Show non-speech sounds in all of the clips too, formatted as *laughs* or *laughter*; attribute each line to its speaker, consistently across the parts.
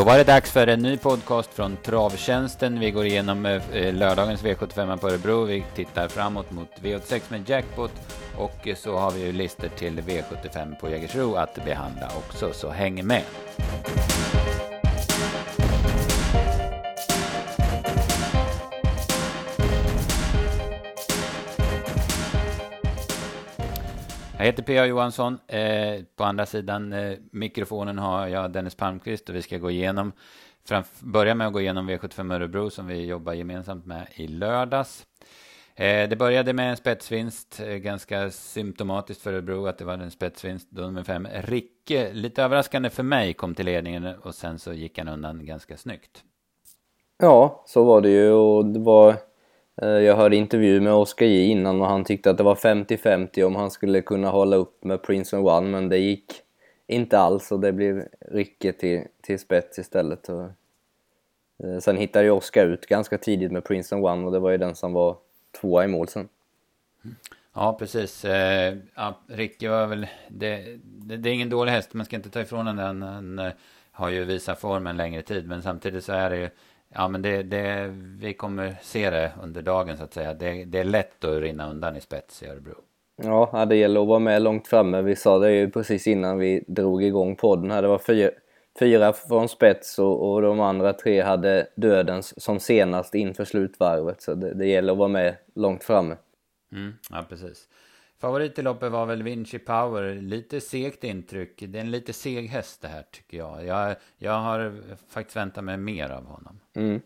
Speaker 1: Då var det dags för en ny podcast från Travtjänsten. Vi går igenom eh, eh, lördagens V75 på Örebro. Vi tittar framåt mot V86 med Jackpot och så har vi ju listor till V75 på Jägersro att behandla också, så häng med! Jag heter P.A. Johansson. Eh, på andra sidan eh, mikrofonen har jag Dennis Palmqvist och vi ska gå igenom, framf- börja med att gå igenom V75 Örebro som vi jobbar gemensamt med i lördags. Eh, det började med en spetsvinst, eh, ganska symptomatiskt för Örebro att det var en spetsvinst, då nummer fem. Ricke, lite överraskande för mig, kom till ledningen och sen så gick han undan ganska snyggt.
Speaker 2: Ja, så var det ju och det var Eh, jag hörde intervju med Oskar J innan och han tyckte att det var 50-50 om han skulle kunna hålla upp med Prince and One men det gick inte alls och det blev Rycke till, till spets istället. Och, eh, sen hittade ju Oskar ut ganska tidigt med Prince and One och det var ju den som var tvåa i mål sen.
Speaker 1: Ja, precis. Eh, ja, Ricke var väl... Det, det, det, är ingen dålig häst, man ska inte ta ifrån honom den. Han, eh, har ju visat formen längre tid, men samtidigt så är det ju Ja, men det, det, vi kommer se det under dagen så att säga. Det, det är lätt att rinna undan i spets i Örebro.
Speaker 2: Ja, det gäller att vara med långt framme. Vi sa det ju precis innan vi drog igång podden här. Det var fyra, fyra från spets och, och de andra tre hade dödens som senast inför slutvarvet. Så det, det gäller att vara med långt framme.
Speaker 1: Mm, ja, precis. Favorit i loppet var väl Vinci Power. Lite segt intryck. Det är en lite seg häst det här tycker jag. Jag, jag har faktiskt väntat mig mer av honom.
Speaker 2: Mm.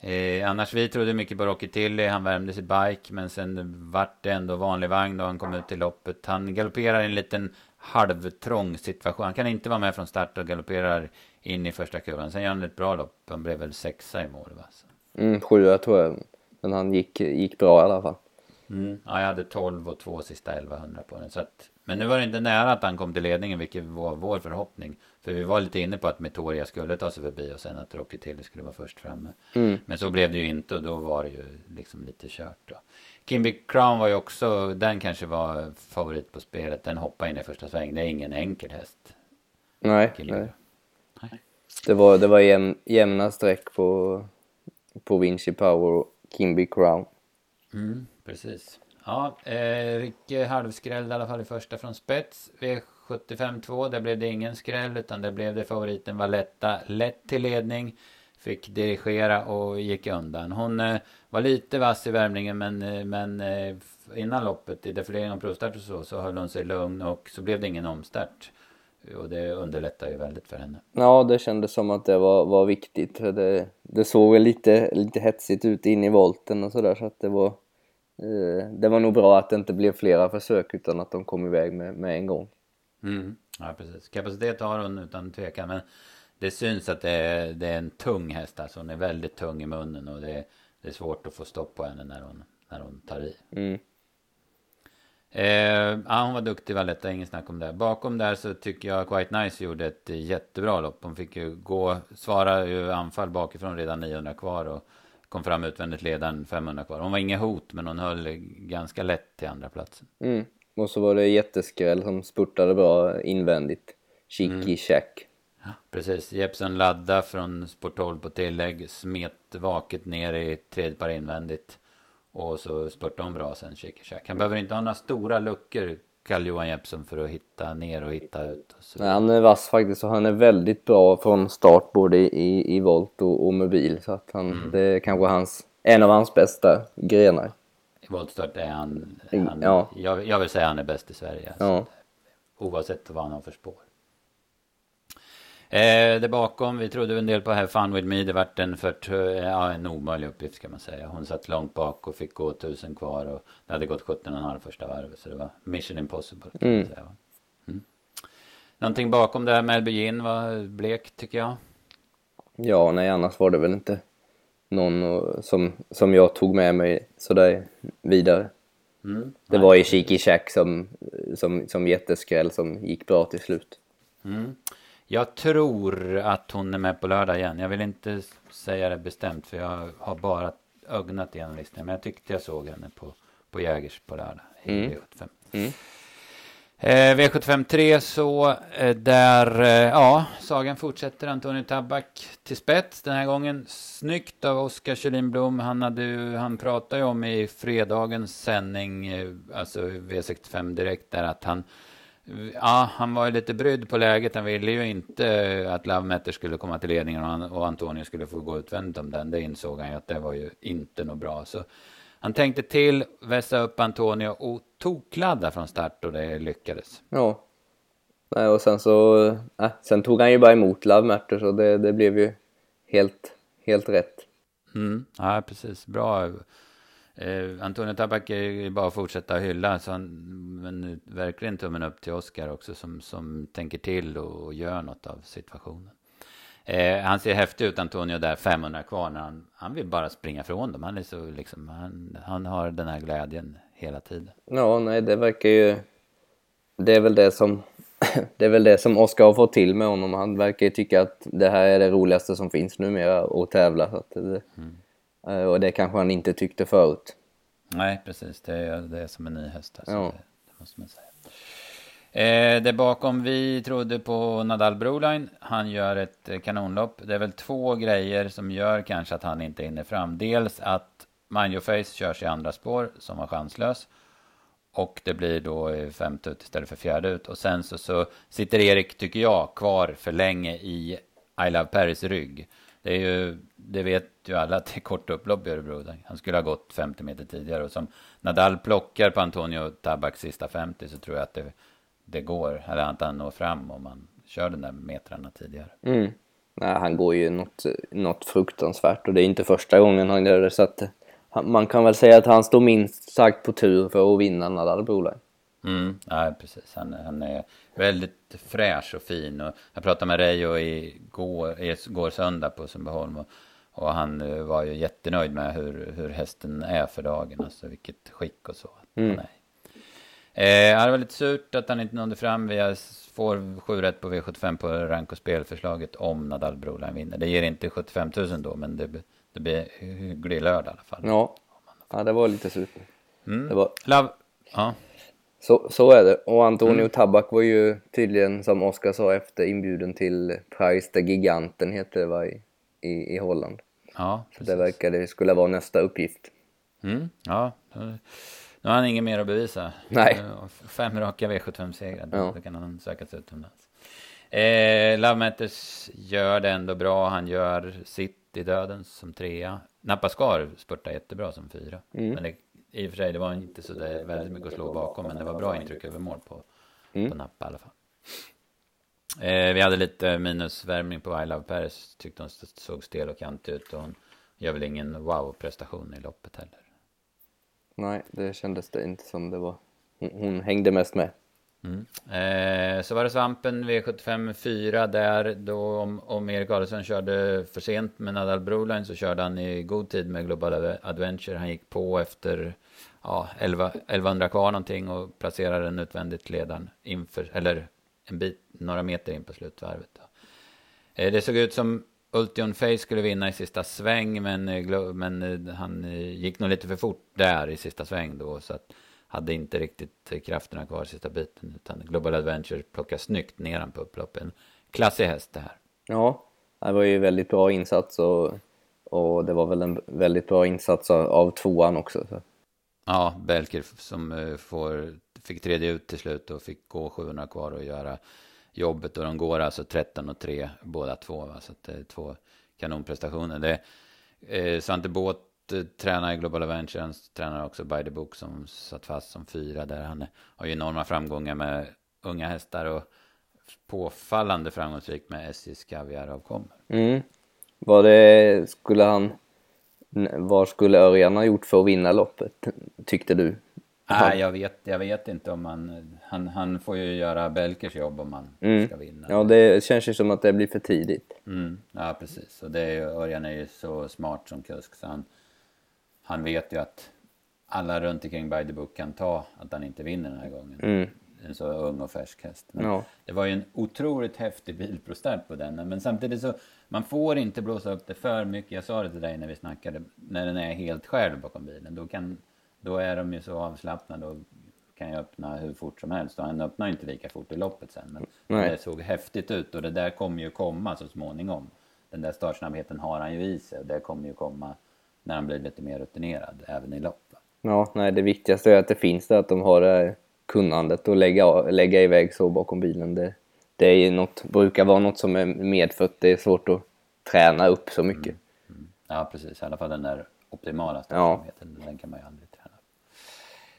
Speaker 1: Eh, annars vi trodde mycket på Rocky Tilly. Han värmde sin bike. Men sen vart det ändå vanlig vagn då han kom ut i loppet. Han galopperar i en liten halvtrång situation. Han kan inte vara med från start och galopperar in i första kurvan. Sen gör han ett bra lopp. Han blev väl sexa i mål va?
Speaker 2: Mm, sjua tror jag. Men han gick, gick bra i alla fall.
Speaker 1: Mm. Ja, jag hade 12 och 2 sista 1100 på den. Så att, men nu var det inte nära att han kom till ledningen, vilket var vår förhoppning. För vi var lite inne på att Metoria skulle ta sig förbi och sen att Rocky Tilly skulle vara först framme.
Speaker 2: Mm.
Speaker 1: Men så blev det ju inte och då var det ju liksom lite kört då. Kimby Crown var ju också, den kanske var favorit på spelet. Den hoppade in i första sväng. Det är ingen enkel häst.
Speaker 2: Nej, nej. nej. Det var, det var jäm, jämna streck på, på Vinci Power och Kimby Crown.
Speaker 1: Mm. Precis. Ja, eh, Ricke halvskrällde i alla fall i första från spets. V75-2, där blev det ingen skräll utan där blev det favoriten Valletta lätt till ledning. Fick dirigera och gick undan. Hon eh, var lite vass i värmningen men, eh, men eh, innan loppet i defilering och provstart och så, så höll hon sig lugn och så blev det ingen omstart. Och det underlättar ju väldigt för henne.
Speaker 2: Ja, det kändes som att det var, var viktigt. Det, det såg väl lite, lite hetsigt ut in i volten och sådär så att det var det var nog bra att det inte blev flera försök utan att de kom iväg med, med en gång.
Speaker 1: Mm. Ja, precis. Kapacitet har hon utan tvekan. Men det syns att det är, det är en tung häst. Alltså hon är väldigt tung i munnen och det är, det är svårt att få stopp på henne när hon, när hon tar i.
Speaker 2: Mm.
Speaker 1: Eh, ja, hon var duktig Valletta, ingen snack om det. Bakom där så tycker jag Quite Nice gjorde ett jättebra lopp. Hon fick ju gå, svara ju anfall bakifrån redan 900 kvar och kom fram utvändigt ledaren 500 kvar. Hon var inget hot men hon höll ganska lätt till andra platsen.
Speaker 2: Mm. Och så var det jätteskräll som spurtade bra invändigt. Cheeky mm. check.
Speaker 1: Ja, precis. Jeppson ladda från sport 12 på tillägg. Smet vaket ner i tredje par invändigt. Och så spurtade hon bra sen Cheeky check. Han behöver inte ha några stora luckor Karl-Johan Jeppsson för att hitta ner och hitta ut.
Speaker 2: Nej, han är vass faktiskt och han är väldigt bra från start både i, i volt och, och mobil. Så att han, mm. det är kanske hans, en av hans bästa grenar.
Speaker 1: I voltstart är han, han ja. jag, jag vill säga han är bäst i Sverige. Alltså.
Speaker 2: Ja.
Speaker 1: Oavsett vad han har för spår. Eh, det bakom, vi trodde en del på här Fun With Me. Det vart en, för, ja, en omöjlig uppgift ska man säga. Hon satt långt bak och fick gå tusen kvar och det hade gått 17,5 första varvet. Så det var mission impossible kan
Speaker 2: mm.
Speaker 1: man säga. Mm. Någonting bakom det här Melby Gin var blek tycker jag.
Speaker 2: Ja, nej annars var det väl inte någon som, som jag tog med mig sådär vidare.
Speaker 1: Mm.
Speaker 2: Det var ju Cheeky Shack som, som, som jätteskräll som gick bra till slut.
Speaker 1: Mm. Jag tror att hon är med på lördag igen. Jag vill inte säga det bestämt för jag har bara ögnat igenom listan. Men jag tyckte jag såg henne på, på Jägers på lördag.
Speaker 2: Mm.
Speaker 1: Mm. Eh, V75 3 så eh, där, eh, ja, sagan fortsätter. Antonio Tabak till spets den här gången. Snyggt av Oskar Kjellin Blom. Han, hade han pratade ju om i fredagens sändning, eh, alltså V65 direkt där att han Ja, han var ju lite brydd på läget. Han ville ju inte att Lavmetter skulle komma till ledningen och Antonio skulle få gå utvändigt om den. Det insåg han ju att det var ju inte något bra. Så han tänkte till, vässa upp Antonio och tokladda från start och det lyckades.
Speaker 2: Ja. Nej, och sen så... Äh, sen tog han ju bara emot Lavmetter så det, det blev ju helt, helt rätt.
Speaker 1: Mm, ja, precis. Bra. Eh, Antonio Tabak är ju bara att fortsätta hylla. Så han, men verkligen tummen upp till Oskar också som, som tänker till och gör något av situationen. Eh, han ser häftig ut, Antonio, där 500 kvar. När han, han vill bara springa från dem. Han, är så, liksom, han, han har den här glädjen hela tiden.
Speaker 2: Ja, nej, det verkar ju... Det är väl det som... *laughs* det är väl det som Oskar har fått till med honom. Han verkar ju tycka att det här är det roligaste som finns numera att tävla. Så att det, mm. Och det kanske han inte tyckte förut.
Speaker 1: Nej, precis. Det är, det är som en ny häst. Alltså. Ja. Det, måste man säga. Eh, det bakom vi trodde på Nadal Broline. Han gör ett eh, kanonlopp. Det är väl två grejer som gör kanske att han inte hinner fram. Dels att Manjo Face körs i andra spår som var chanslös. Och det blir då eh, femte ut istället för fjärde ut. Och sen så, så sitter Erik, tycker jag, kvar för länge i I Love Paris rygg. Det, är ju, det vet ju alla att det är kort upplopp i Örebro. Han skulle ha gått 50 meter tidigare. Och som Nadal plockar på Antonio Tabaks sista 50 så tror jag att det det går, eller att han når fram om man kör den där metrarna tidigare.
Speaker 2: Mm. Nej, han går ju något, något fruktansvärt och det är inte första gången han gör det så att man kan väl säga att han står minst sagt på tur för att vinna Nadal Broline.
Speaker 1: Mm, ja, precis. Han, han är väldigt fräsch och fin. Och jag pratade med Reijo igår, igår söndag på Sundbyholm och, och han eh, var ju jättenöjd med hur, hur hästen är för dagen. Alltså vilket skick och så. Mm. Är Eh, det var lite surt att han inte nådde fram. Vi får 7 rätt på V75 på rank och spelförslaget om Nadal Broline vinner. Det ger inte 75 000 då, men det, det blir hygglig lördag i alla fall.
Speaker 2: Ja, ja det var lite surt.
Speaker 1: Mm. Det var... Love. Ja.
Speaker 2: Så, så är det. Och Antonio mm. Tabak var ju tydligen, som Oskar sa efter, inbjuden till Price the Giganten, heter det va, i, i, i Holland.
Speaker 1: Ja,
Speaker 2: precis. Så det verkade skulle vara nästa uppgift.
Speaker 1: Mm. Ja, nu har han inget mer att bevisa.
Speaker 2: Nej. *laughs*
Speaker 1: Fem raka V75-segrar, ja. då kan han söka sig utomlands. Eh, Love Matters gör det ändå bra. Han gör sitt i döden som trea. Napascar spurtar jättebra som fyra. Mm. Men det, i och för sig, det var inte så där väldigt mycket att slå bakom. Men det var bra intryck över mål på, mm. på Nappa i alla fall. Eh, vi hade lite minusvärmning på I Love Paris. Tyckte hon såg stel och kantig ut. Och hon gör väl ingen wow-prestation i loppet heller.
Speaker 2: Nej, det kändes det inte som det var. Hon, hon hängde mest med.
Speaker 1: Mm. Eh, så var det svampen V75 4 där då om, om Erik Adelsson körde för sent med Nadal Broline så körde han i god tid med Global Adventure. Han gick på efter ja, 11, 1100 kvar någonting och placerade den utvändigt ledaren inför, eller en bit, några meter in på slutvarvet. Eh, det såg ut som Ultion Face skulle vinna i sista sväng, men, eh, men eh, han eh, gick nog lite för fort där i sista sväng då, så att hade inte riktigt krafterna kvar sista biten, utan Global Adventure plockar snyggt ner han på upploppen. Klassig häst det här.
Speaker 2: Ja, det var ju väldigt bra insats och, och det var väl en väldigt bra insats av, av tvåan också. Så.
Speaker 1: Ja, Belker som får, fick tredje ut till slut och fick gå 700 kvar och göra jobbet och de går alltså 13 och 3 båda två. Va? Så det är två kanonprestationer. Det eh, Svante Båt eh, tränar i Global Adventure, han tränar också By the Book som satt fast som fyra där. Han har ju enorma framgångar med unga hästar och påfallande framgångsrik med SJs kaviaravkommor.
Speaker 2: Mm. Vad det skulle han, vad skulle Örjan ha gjort för att vinna loppet, tyckte du?
Speaker 1: Nej, jag vet, jag vet inte om man... Han, han får ju göra Belkers jobb om man mm. ska vinna.
Speaker 2: Ja, det känns ju som att det blir för tidigt.
Speaker 1: Mm. Ja, precis. Och det är ju, Örjan är ju så smart som kusk så han, han vet ju att alla runt omkring by the book kan ta att han inte vinner den här gången.
Speaker 2: Mm.
Speaker 1: En så ung och färsk häst. Men
Speaker 2: ja.
Speaker 1: Det var ju en otroligt häftig bilprostart på den. Men samtidigt så, man får inte blåsa upp det för mycket. Jag sa det till dig när vi snackade, när den är helt själv bakom bilen. Då kan då är de ju så avslappnade och kan ju öppna hur fort som helst och han öppnar inte lika fort i loppet sen. Men
Speaker 2: Nej.
Speaker 1: det såg häftigt ut och det där kommer ju komma så småningom. Den där startsnabbheten har han ju i sig och det kommer ju komma när han blir lite mer rutinerad även i lopp.
Speaker 2: Ja, nej, det viktigaste är att det finns det, att de har det här kunnandet att lägga, lägga iväg så bakom bilen. Det, det är något, brukar vara något som är medfött. Det är svårt att träna upp så mycket.
Speaker 1: Ja precis, i alla fall den där optimala startsamheten, den kan man ju aldrig träna.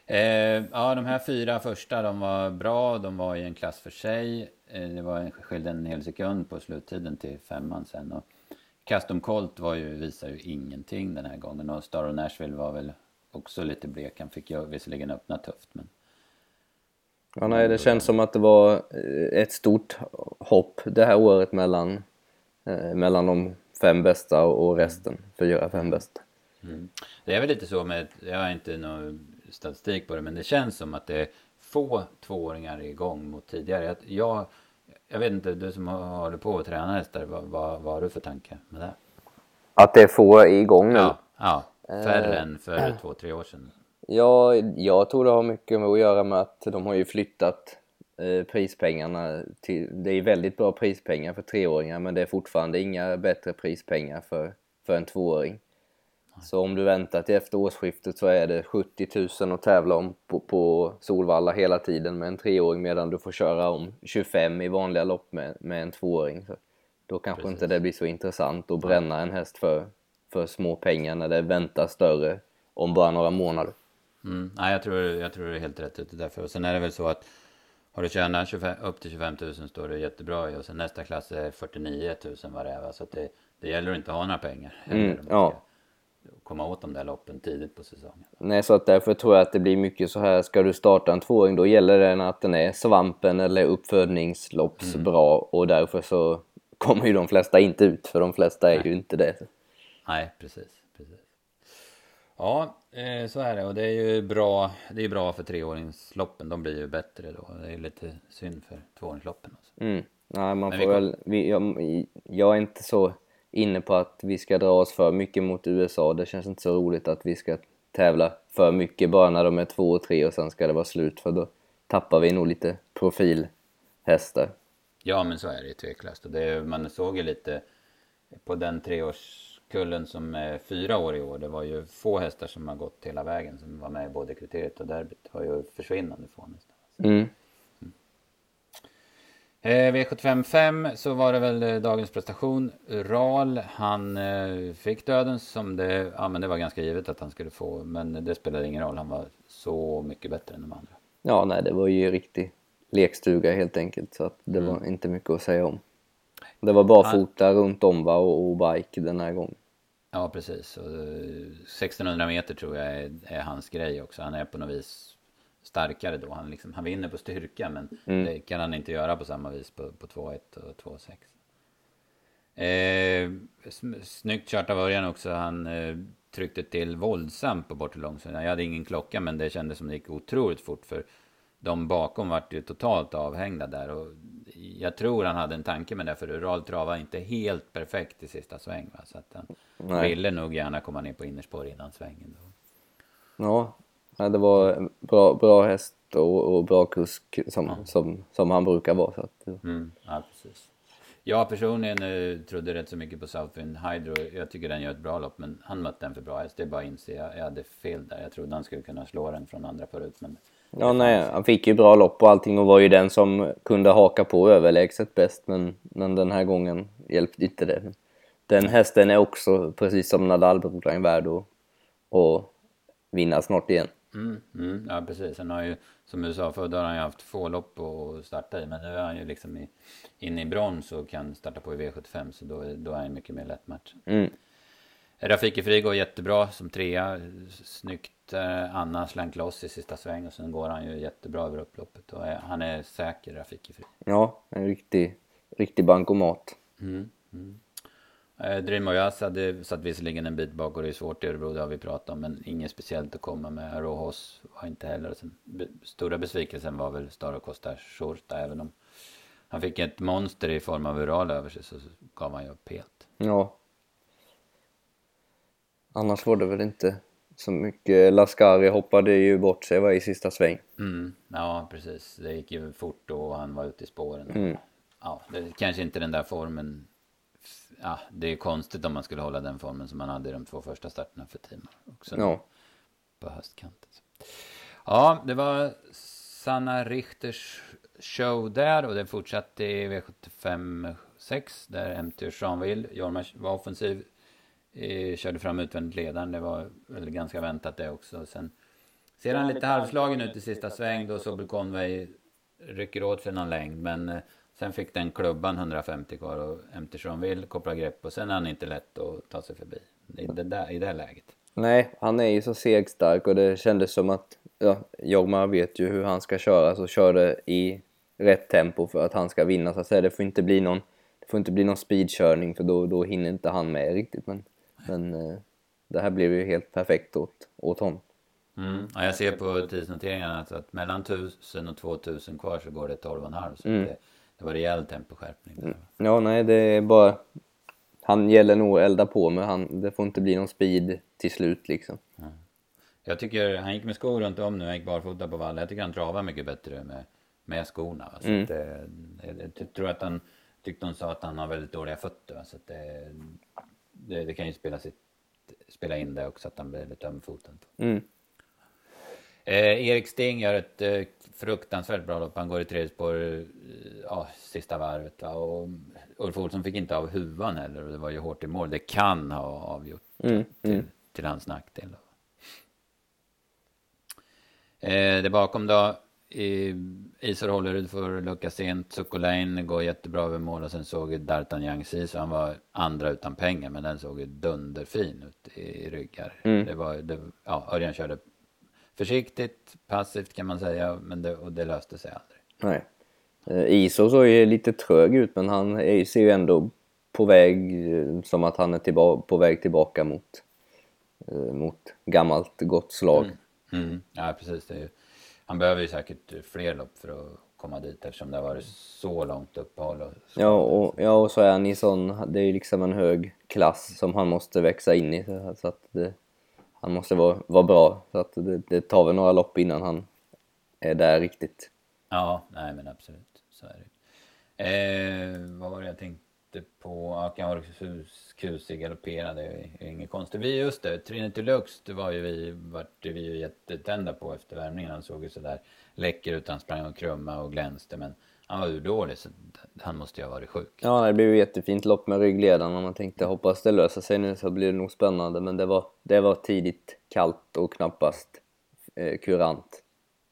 Speaker 1: Eh, ja, de här fyra första, de var bra, de var i en klass för sig. Eh, det var en, skilde en hel sekund på sluttiden till femman sen. Och Custom Colt var ju, visar ju ingenting den här gången och Star of Nashville var väl också lite blek. Han fick ju visserligen öppna tufft men
Speaker 2: Ja, nej, det känns som att det var eh, ett stort hopp det här året mellan, eh, mellan de fem bästa och resten, fyra, fem bästa.
Speaker 1: Det är väl lite så med, jag har inte någon statistik på det, men det känns som att det är få tvååringar igång mot tidigare. Jag, jag, vet inte, du som håller på att träna hästar, vad, vad, vad har du för tanke med det?
Speaker 2: Att det är få igång nu.
Speaker 1: Ja, ja färre än för *clears throat* två, tre år sedan.
Speaker 2: Ja, jag tror det har mycket med att göra med att de har ju flyttat eh, prispengarna till... Det är väldigt bra prispengar för treåringar men det är fortfarande inga bättre prispengar för, för en tvååring. Så om du väntar till efter årsskiftet så är det 70 000 att tävla om på, på Solvalla hela tiden med en treåring medan du får köra om 25 i vanliga lopp med, med en tvååring. Så då kanske inte det blir så intressant att bränna en häst för, för små pengar när det väntar större om bara några månader.
Speaker 1: Mm. Nej, jag tror, jag tror det är helt rätt ute därför. Och sen är det väl så att har du tjänat 25, upp till 25 000 står det jättebra i och sen nästa klass är 49 000 vad det är. va. Så det, det gäller att inte ha några pengar.
Speaker 2: Mm, ja.
Speaker 1: Komma åt de där loppen tidigt på säsongen.
Speaker 2: Nej, så att därför tror jag att det blir mycket så här, ska du starta en tvååring då gäller det att den är svampen eller uppfödningslopps bra och därför så kommer ju de flesta inte ut för de flesta är ju inte det.
Speaker 1: Nej, precis. precis. Ja, eh, så är det. Och det är ju bra, det är bra för treåringsloppen. De blir ju bättre då. Det är lite synd för tvååringsloppen. Också.
Speaker 2: Mm. Nej, man
Speaker 1: Men
Speaker 2: får väl, jag, jag är inte så inne på att vi ska dra oss för mycket mot USA. Det känns inte så roligt att vi ska tävla för mycket bara när de är två och tre och sen ska det vara slut för då tappar vi nog lite profilhästar.
Speaker 1: Ja, men så är det ju tveklöst. Och det, man såg ju lite på den treårskullen som är fyra år i år. Det var ju få hästar som har gått hela vägen som var med i både kriteriet och derbyt. har ju försvinnande få nästan.
Speaker 2: Mm.
Speaker 1: Eh, V75 5 så var det väl eh, dagens prestation. Ral, han eh, fick döden som det, ja men det var ganska givet att han skulle få. Men det spelade ingen roll, han var så mycket bättre än de andra.
Speaker 2: Ja, nej, det var ju riktig lekstuga helt enkelt så att det var inte mycket att säga om. Det var barfota runt om va och, och bike den här gången.
Speaker 1: Ja precis, och, eh, 1600 meter tror jag är, är hans grej också. Han är på något vis starkare då. Han, liksom, han vinner på styrka men det kan han inte göra på samma vis på, på 2-1 och 2-6. Eh, snyggt kört av Örjan också. Han eh, tryckte till våldsamt på bortre långsidan. Jag hade ingen klocka men det kändes som det gick otroligt fort för de bakom vart ju totalt avhängda där. Och jag tror han hade en tanke med det för Ural travade inte helt perfekt i sista sväng. Va? Så att han
Speaker 2: Nej.
Speaker 1: ville nog gärna komma ner på innerspår innan svängen. Då.
Speaker 2: Ja, nej, det var en bra, bra häst och, och bra kusk som, som, som han brukar vara. Så att,
Speaker 1: Mm, ja, precis. Jag personligen eh, trodde rätt så mycket på Southwind Hydro. Jag tycker den gör ett bra lopp, men han mötte en för bra häst. Det är bara att inse. Jag, jag hade fel där. Jag trodde han skulle kunna slå den från andra förut, men...
Speaker 2: ja, nej, han fick ju bra lopp och allting och var ju den som kunde haka på överlägset bäst men, men den här gången hjälpte inte det. Den hästen är också, precis som Nadal-brodern, värd att, att vinna snart igen.
Speaker 1: Mm, mm, ja, precis. Han har ju, som du sa, förut har han ju haft få lopp att starta i. Men nu är han ju liksom i, inne i brons och kan starta på i V75. Så då, är- då är han mycket mer lättmatch.
Speaker 2: Mm.
Speaker 1: Rafiki Fri går jättebra som trea. Snyggt. eh, Anna slank loss i sista sväng och sen går han ju jättebra över upploppet. Och är, han är säker, Rafiki Fri.
Speaker 2: Ja, en riktig, riktig bankomat.
Speaker 1: Mm. Mm. Eh, Dream Oyas hade satt visserligen en bit bak och det är svårt i Örebro, det har vi pratat om. Men inget speciellt att komma med. Rohos var inte heller. Sen, stora besvikelsen var väl Stara Costa Shorta. Även om han fick ett monster i form av Ural över sig så gav han ju upp helt.
Speaker 2: Ja. Annars var det väl inte så mycket. Lascari hoppade ju bort sig var i sista sväng.
Speaker 1: Mm, ja, precis. Det gick ju fort och han var ute i spåren.
Speaker 2: Mm.
Speaker 1: Ja, det kanske inte den där formen. Ja, det är konstigt om man skulle hålla den formen som man hade i de två första starterna för team. Också
Speaker 2: Ja.
Speaker 1: på höstkanten. Ja, det var Sanna Richters show där och det fortsatte i V75 6 där MT Jeanville, Jorma var offensiv, eh, körde fram utvändigt ledaren. Det var väl ganska väntat det också. Sen ser han lite halvslagen ut i sista sväng då Sobel Conway rycker åt sig någon längd men eh, sen fick den klubban 150 kvar och MT Jeanville kopplar grepp och sen är han inte lätt att ta sig förbi i det, där, i det läget.
Speaker 2: Nej, han är ju så segstark och det kändes som att ja, Jorma vet ju hur han ska köra så kör det i rätt tempo för att han ska vinna så att säga. Det får inte bli någon, det får inte bli någon speedkörning för då, då hinner inte han med riktigt. Men, men eh, det här blev ju helt perfekt åt, åt honom.
Speaker 1: Mm. Ja, jag ser på tidsnoteringarna alltså att mellan 1000 och 2000 kvar så går det 12,5 så
Speaker 2: Mm.
Speaker 1: det, det var rejäl temposkärpning. där.
Speaker 2: Ja, nej, det är bara... Han gäller nog att elda på men han, det får inte bli någon speed till slut liksom.
Speaker 1: Jag tycker han gick med skor runt om nu, han gick barfota på vallen. Jag tycker han travar mycket bättre med, med skorna. va. Så
Speaker 2: Mm.
Speaker 1: att jag, jag tror att han tyckte hon sa att han har väldigt dåliga fötter. va. Så att det, det, det kan ju spela, sitt, spela in det också att han blir lite ömfotad.
Speaker 2: Mm.
Speaker 1: Eh, Erik Sting gör ett eh, fruktansvärt bra lopp. Han går i tredje spår, eh, ja, sista varvet. Va? Och Ulf Olsson fick inte av huvan heller och det var ju hårt i mål. Det kan ha avgjort
Speaker 2: Mm,
Speaker 1: till, till hans nackdel. Eh, det bakom då, Isor Hållerud får lucka sent. Sukolain går jättebra över mål och sen såg D'Artagnan så han var andra utan pengar men den såg ju dunderfin ut i ryggar.
Speaker 2: Mm.
Speaker 1: Det var, det, ja, Örjan körde försiktigt, passivt kan man säga men det, och det löste sig aldrig.
Speaker 2: Nej. Eh, Iso såg ju lite trög ut men han ser ju ändå på väg eh, som att han är tillba- på väg tillbaka mot, eh, mot gammalt gott slag.
Speaker 1: Mm. Ja, precis. Ju, han behöver ju säkert fler lopp för att komma dit eftersom det har varit så långt uppehåll. Och så.
Speaker 2: Ja och, ja, och så är han i sån, det är ju liksom en hög klass som han måste växa in i så att det, han måste vara, vara bra. Så att det, det tar väl några lopp innan han är där riktigt.
Speaker 1: Ja, nej men absolut. Så är det. Eh, vad var det jag tänkte på? Akaorhus Kusi galopperade, det är inget konstigt. Vi, just det, Trinity Lux, det var ju vi, vart vi ju jättetända på efter värmningen. Han såg ju sådär läcker ut, han sprang och krumma och glänste. Men han var urdålig så han måste ju ha varit sjuk.
Speaker 2: Ja, det blev ju jättefint lopp med ryggledaren och man tänkte hoppas det löser sig nu så blir det nog spännande. Men det var, det var tidigt kallt och knappast eh, kurant.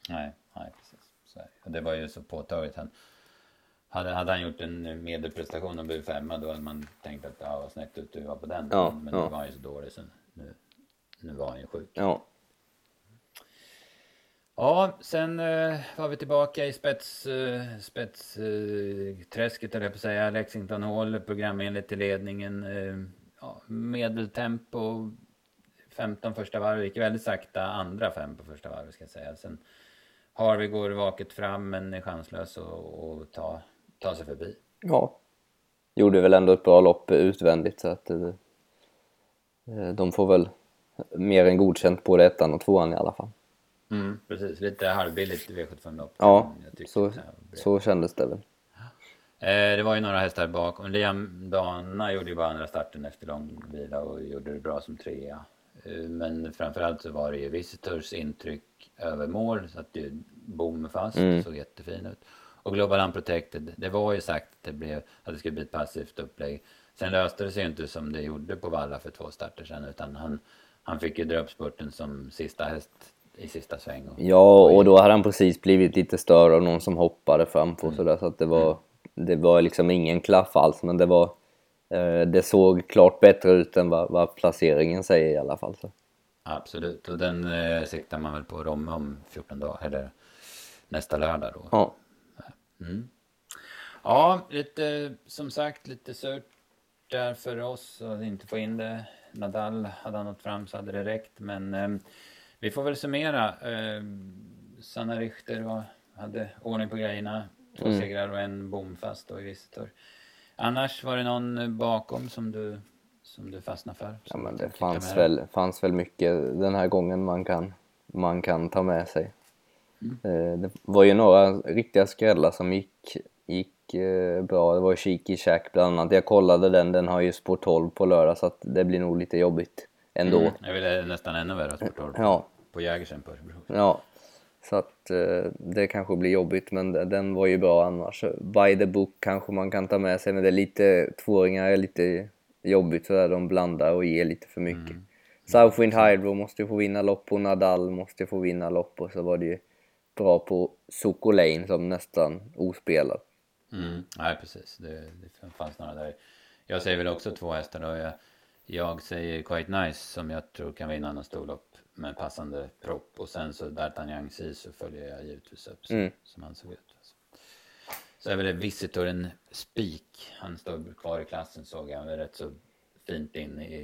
Speaker 1: Nej, nej precis. Så det var ju så påtagligt. Han, hade, hade han gjort en medelprestation och blivit femma då hade man tänkt att ja, vad snett ut du var på den.
Speaker 2: Ja,
Speaker 1: men
Speaker 2: ja.
Speaker 1: nu var han ju så dålig så nu, nu var han ju sjuk.
Speaker 2: Ja,
Speaker 1: Ja, sen eh, var vi tillbaka i spetsträsket, eh, spetsträsket, eh, träsket, höll jag på att säga. Lexington Hall, programenligt till ledningen. Eh, ja, medeltempo, 15 första varv, gick väldigt sakta andra fem på första varvet ska jag säga. Sen Harvey går vaket fram men är chanslös att ta, ta sig förbi.
Speaker 2: ja. Gjorde väl ändå ett bra lopp utvändigt så att eh, eh de får väl mer än godkänt både ettan och tvåan i alla fall.
Speaker 1: Mm, precis, lite halvbilligt V75-lopp.
Speaker 2: Ja,
Speaker 1: Jag tyckte
Speaker 2: så, så kändes det väl.
Speaker 1: Eh, det var ju några hästar bakom. Liam Dana gjorde ju bara andra starten efter lång vila och gjorde det bra som trea. Eh, men framförallt så var det ju Visitors intryck över mål. Så att det bom fast,
Speaker 2: Mm.
Speaker 1: såg jättefin ut. Och Global Unprotected, det var ju sagt att det, blev, att det skulle bli ett passivt upplägg. Sen löste det sig ju inte som det gjorde på Valla för två starter sedan. Utan han, han fick ju dra upp spurten som sista häst i sista sväng. Och,
Speaker 2: Ja, och då hade han precis blivit lite störd av någon som hoppade framför och sådär så att det var, det var liksom ingen klaff alls men det var eh, det såg klart bättre ut än vad, vad placeringen säger i alla fall. Så.
Speaker 1: Absolut, och den eh, siktar man väl på Romme om 14 dagar, eller nästa lördag då.
Speaker 2: Ja,
Speaker 1: Mm. Ja, lite som sagt lite surt där för oss att inte få in det. Nadal, hade han nått fram så hade det räckt. Men eh, vi får väl summera. Eh, Sanna Richter var, hade ordning på grejerna. Två
Speaker 2: Mm.
Speaker 1: segrar och en bom fast då i Visitor. Annars var det någon bakom som du som du fastnar för?
Speaker 2: Ja, men det fanns väl, fanns väl mycket den här gången man kan, man kan ta med sig. Eh, Det var ju några riktiga skrällar som gick, gick eh, bra. Det var Cheeky Shack bland annat. Jag kollade den, den har ju spår 12 på lördag så att det blir nog lite jobbigt ändå.
Speaker 1: Mm, jag ville nästan ännu värre ha sport 12
Speaker 2: Ja.
Speaker 1: på Jägersen.
Speaker 2: Ja, så att eh, det kanske blir jobbigt men de- den var ju bra annars. By the book kanske man kan ta med sig men det är lite, tvååringar är lite jobbigt sådär, de blandar och ger lite för mycket. Southwind Hydro måste ju få vinna lopp och Nadal måste få vinna lopp och så var det ju bra på Soko Lane som nästan ospelad.
Speaker 1: Mm. Nej, precis. Det, det fanns några där. Jag säger väl också två hästar då. Jag, jag säger Quite Nice som jag tror kan vinna någon storlopp med passande propp. Och sen så D'Artagnan så följer jag givetvis upp som,
Speaker 2: Mm.
Speaker 1: som han såg ut. Alltså. Så är väl det Visitor en spik. Han står kvar i klassen såg jag. Han rätt så fint in i,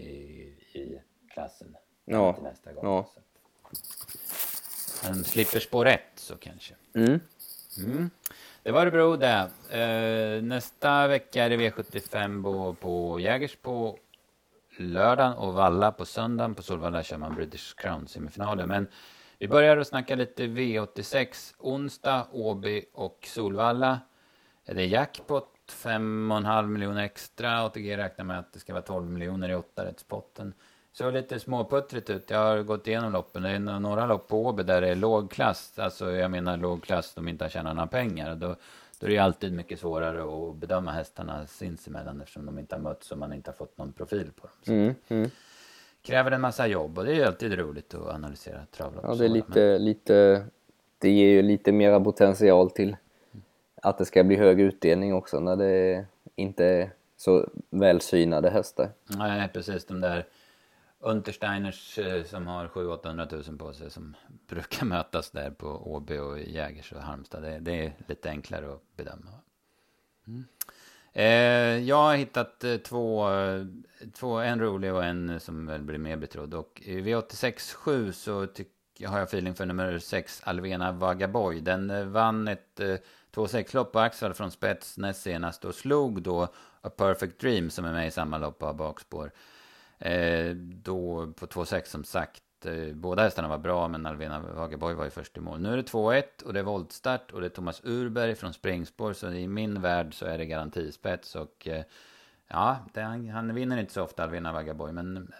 Speaker 1: i klassen.
Speaker 2: Ja,
Speaker 1: Till nästa gång.
Speaker 2: ja.
Speaker 1: Så. Han slipper spår ett så kanske.
Speaker 2: Mm.
Speaker 1: Mm. Det var Örebro det. Eh, nästa vecka är det V75 på, på Jägers på lördagen och Valla på söndagen. På Solvalla kör man British Crown semifinalen. Men vi börjar att snacka lite V86. Onsdag, Åby och Solvalla. Det är jackpot, 5,5 miljoner extra. ATG räknar med att det ska vara 12 miljoner i åttarättspotten. Så lite småputtrigt ut. Jag har gått igenom loppen. Det är några lopp på Åby där det är låg klass. Alltså jag menar låg klass, de inte har tjänat några pengar. Då, då är det ju alltid mycket svårare att bedöma hästarna sinsemellan eftersom de inte har mötts och man inte har fått någon profil på dem.
Speaker 2: Mm. Mm.
Speaker 1: kräver en massa jobb och det är ju alltid roligt att analysera travlopp.
Speaker 2: Ja, det är
Speaker 1: men-
Speaker 2: lite, lite, det ger ju lite mera potential till att det ska bli hög utdelning också när det inte är så välsynade hästar.
Speaker 1: Nej, precis. De där Untersteiners eh, som har 700-800 000 på sig som *laughs* brukar mötas där på Åby och Jägers och Halmstad. Det, det är lite enklare att bedöma. Mm. Eh, jag har hittat eh, två, eh, två, en rolig och en som väl blir mer betrodd. Och i V86.7 så tyck, har jag feeling för nummer 6, Alvena Vagaboy. Den vann ett eh, 2-6-lopp på Axel från spets näst senast och slog då A Perfect Dream som är med i samma lopp av bakspår. Eh, då på 2-6 som sagt. Eh, båda hästarna var bra men Alvena Vagaboy var ju först i mål. Nu är det 2-1 och det är voltstart och det är Thomas Urberg från springspår. Så i min värld så är det garantispets och eh, ja, det, han, han vinner inte så ofta Alvena Vagaboy men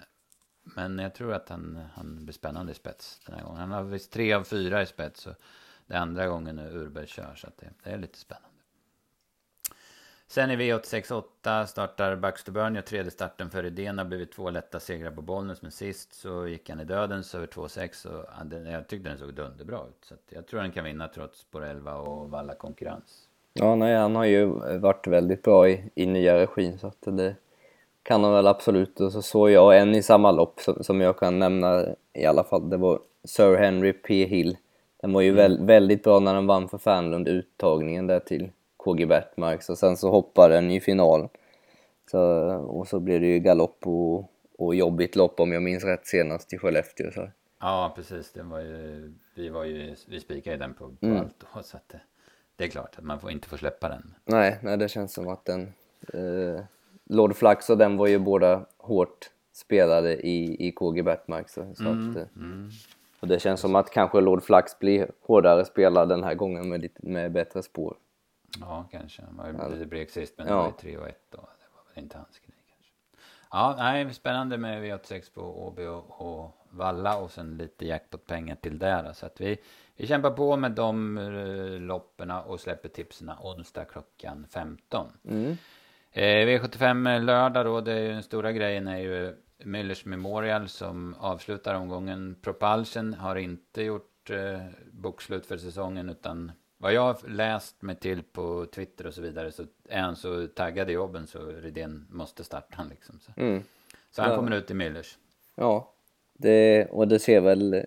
Speaker 1: men jag tror att han, han blir spännande i spets den här gången. Han har visst tre av fyra i spets. Och det är andra gången nu Urberg kör. Så att det, det är lite spännande. Sen i V86.8 startar Baxter Burn. Jag tredje starten för idén. har blivit två lätta segrar på Bollnäs. Men sist så gick han i dödens över 2,6. Och hade- jag tyckte den såg dunderbra ut. Så att jag tror han kan vinna trots spår 11 och valla konkurrens.
Speaker 2: Ja, nej, han har ju varit väldigt bra i, i nya regin så att det kan han väl absolut. Och så såg jag en i samma lopp som, som jag kan nämna i alla fall. Det var Sir Henry P. Hill. Den var ju väl, väldigt bra när den vann för Fernlund uttagningen där till KG Bertmarks och sen så hoppade den i finalen. Så, och så blev det ju galopp och, och jobbigt lopp om jag minns rätt senast i Skellefteå. Så.
Speaker 1: Ja, precis. Det var ju, vi, var ju, vi spikade ju den på, på
Speaker 2: Mm.
Speaker 1: allt. Då, så att det, det är klart att man får inte får släppa den.
Speaker 2: Nej, nej, det känns som att den... Eh, Lord Flax och den var ju båda hårt spelade i, i KG Bertmark. Så, så att, eh,
Speaker 1: Mm.
Speaker 2: och det känns som att kanske Lord Flax blir hårdare spelad den här gången med, lite, med bättre spår.
Speaker 1: Ja, kanske. Han var lite blek sist, men
Speaker 2: Ja.
Speaker 1: det var ju 3 och 1 då. Det var väl inte hans grej kanske. Ja, nej, spännande med V86 på Åby och, och Valla och sen lite jackpot-pengar till där. då. Så att vi, vi kämpar på med de uh, loppen och släpper tipsen onsdag klockan 15.
Speaker 2: Mm.
Speaker 1: Eh, V75 lördag då, det är ju den stora grejen är ju Müllers Memorial som avslutar omgången. Propulsion har inte gjort eh, bokslut för säsongen utan vad jag har läst mig till på Twitter och så vidare så är han så taggad i jobben så Rydén måste starta han liksom. Så,
Speaker 2: Mm.
Speaker 1: så han
Speaker 2: Ja.
Speaker 1: kommer ut i Müllers.
Speaker 2: Ja, det, och det ser väl...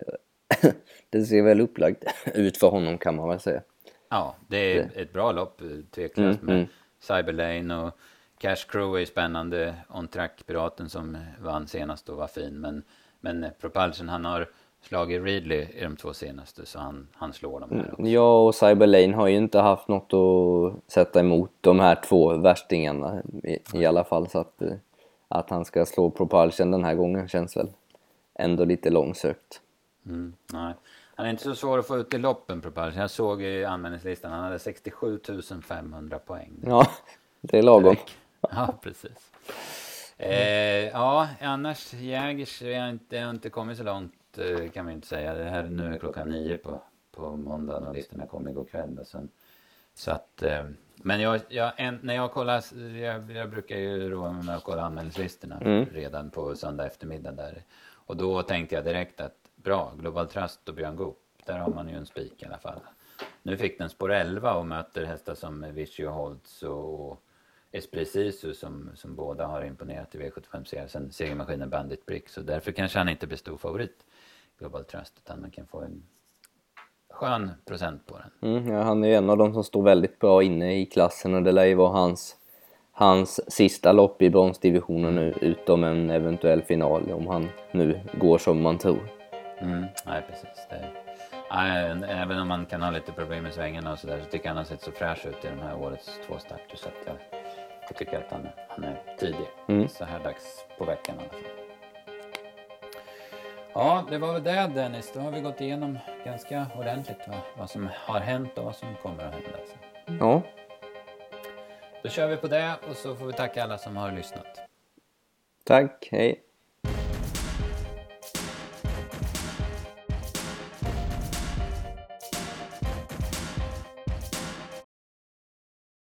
Speaker 2: *laughs* det ser väl upplagt ut för honom kan man väl säga.
Speaker 1: Ja, det är ett bra lopp, tveklöst
Speaker 2: Mm,
Speaker 1: med
Speaker 2: mm.
Speaker 1: Cyberlane och Cash Crew är spännande. On Track Piraten som vann senast och var fin. Men, men Propulsion, han har slagit Ridley i de två senaste så han, han slår dem här också.
Speaker 2: Jag och Cyberlane har ju inte haft något att sätta emot de här två värstingarna i, i alla fall. Så att, eh, att han ska slå Propulsion den här gången känns väl ändå lite långsökt.
Speaker 1: Mm, nej. Han är inte så svår att få ut i loppen, Propulsion. Jag såg i anmälningslistan, han hade 67 500 poäng.
Speaker 2: Ja, det är lagom.
Speaker 1: Ja, precis. Eh, ja, annars Jägers, jag har inte, jag har inte kommit så långt eh, kan vi inte säga. Det här nu är klockan nio på, på måndagen och listorna kom igår kväll. Och sen, så att, eh, men jag, jag, en, när jag kollar, jag, jag brukar ju roa mig med att kolla anmälningslistorna
Speaker 2: Mm.
Speaker 1: redan på söndag eftermiddag där. Och då tänkte jag direkt att bra, Global Trust och Björn Goop, där har man ju en spik i alla fall. Nu fick den spår 11 och möter hästar som Vichy och Holtz och Esprit Sisu som, som båda har imponerat i V75-serien. Sen segermaskinen Bandit Brick. Så därför kanske han inte blir stor favorit, Global Trust, utan man kan få en skön procent på den.
Speaker 2: Mm, ja, han är en av de som står väldigt bra inne i klassen och det lär ju vara hans, hans sista lopp i bronsdivisionen nu utom en eventuell final om han nu går som man tror.
Speaker 1: Mm, nej, precis. Det, nej, även om man kan ha lite problem med svängarna och sådär så tycker jag han har sett så fräsch ut i de här årets två starter så att jag, jag tycker att han, han är tidig.
Speaker 2: Mm.
Speaker 1: Så här dags på veckan i alla fall. Ja, det var väl det Dennis. Då har vi gått igenom ganska ordentligt va? vad som har hänt och vad som kommer att hända. Så.
Speaker 2: Ja,
Speaker 1: Då kör vi på det och så får vi tacka alla som har lyssnat.
Speaker 2: tack, hej!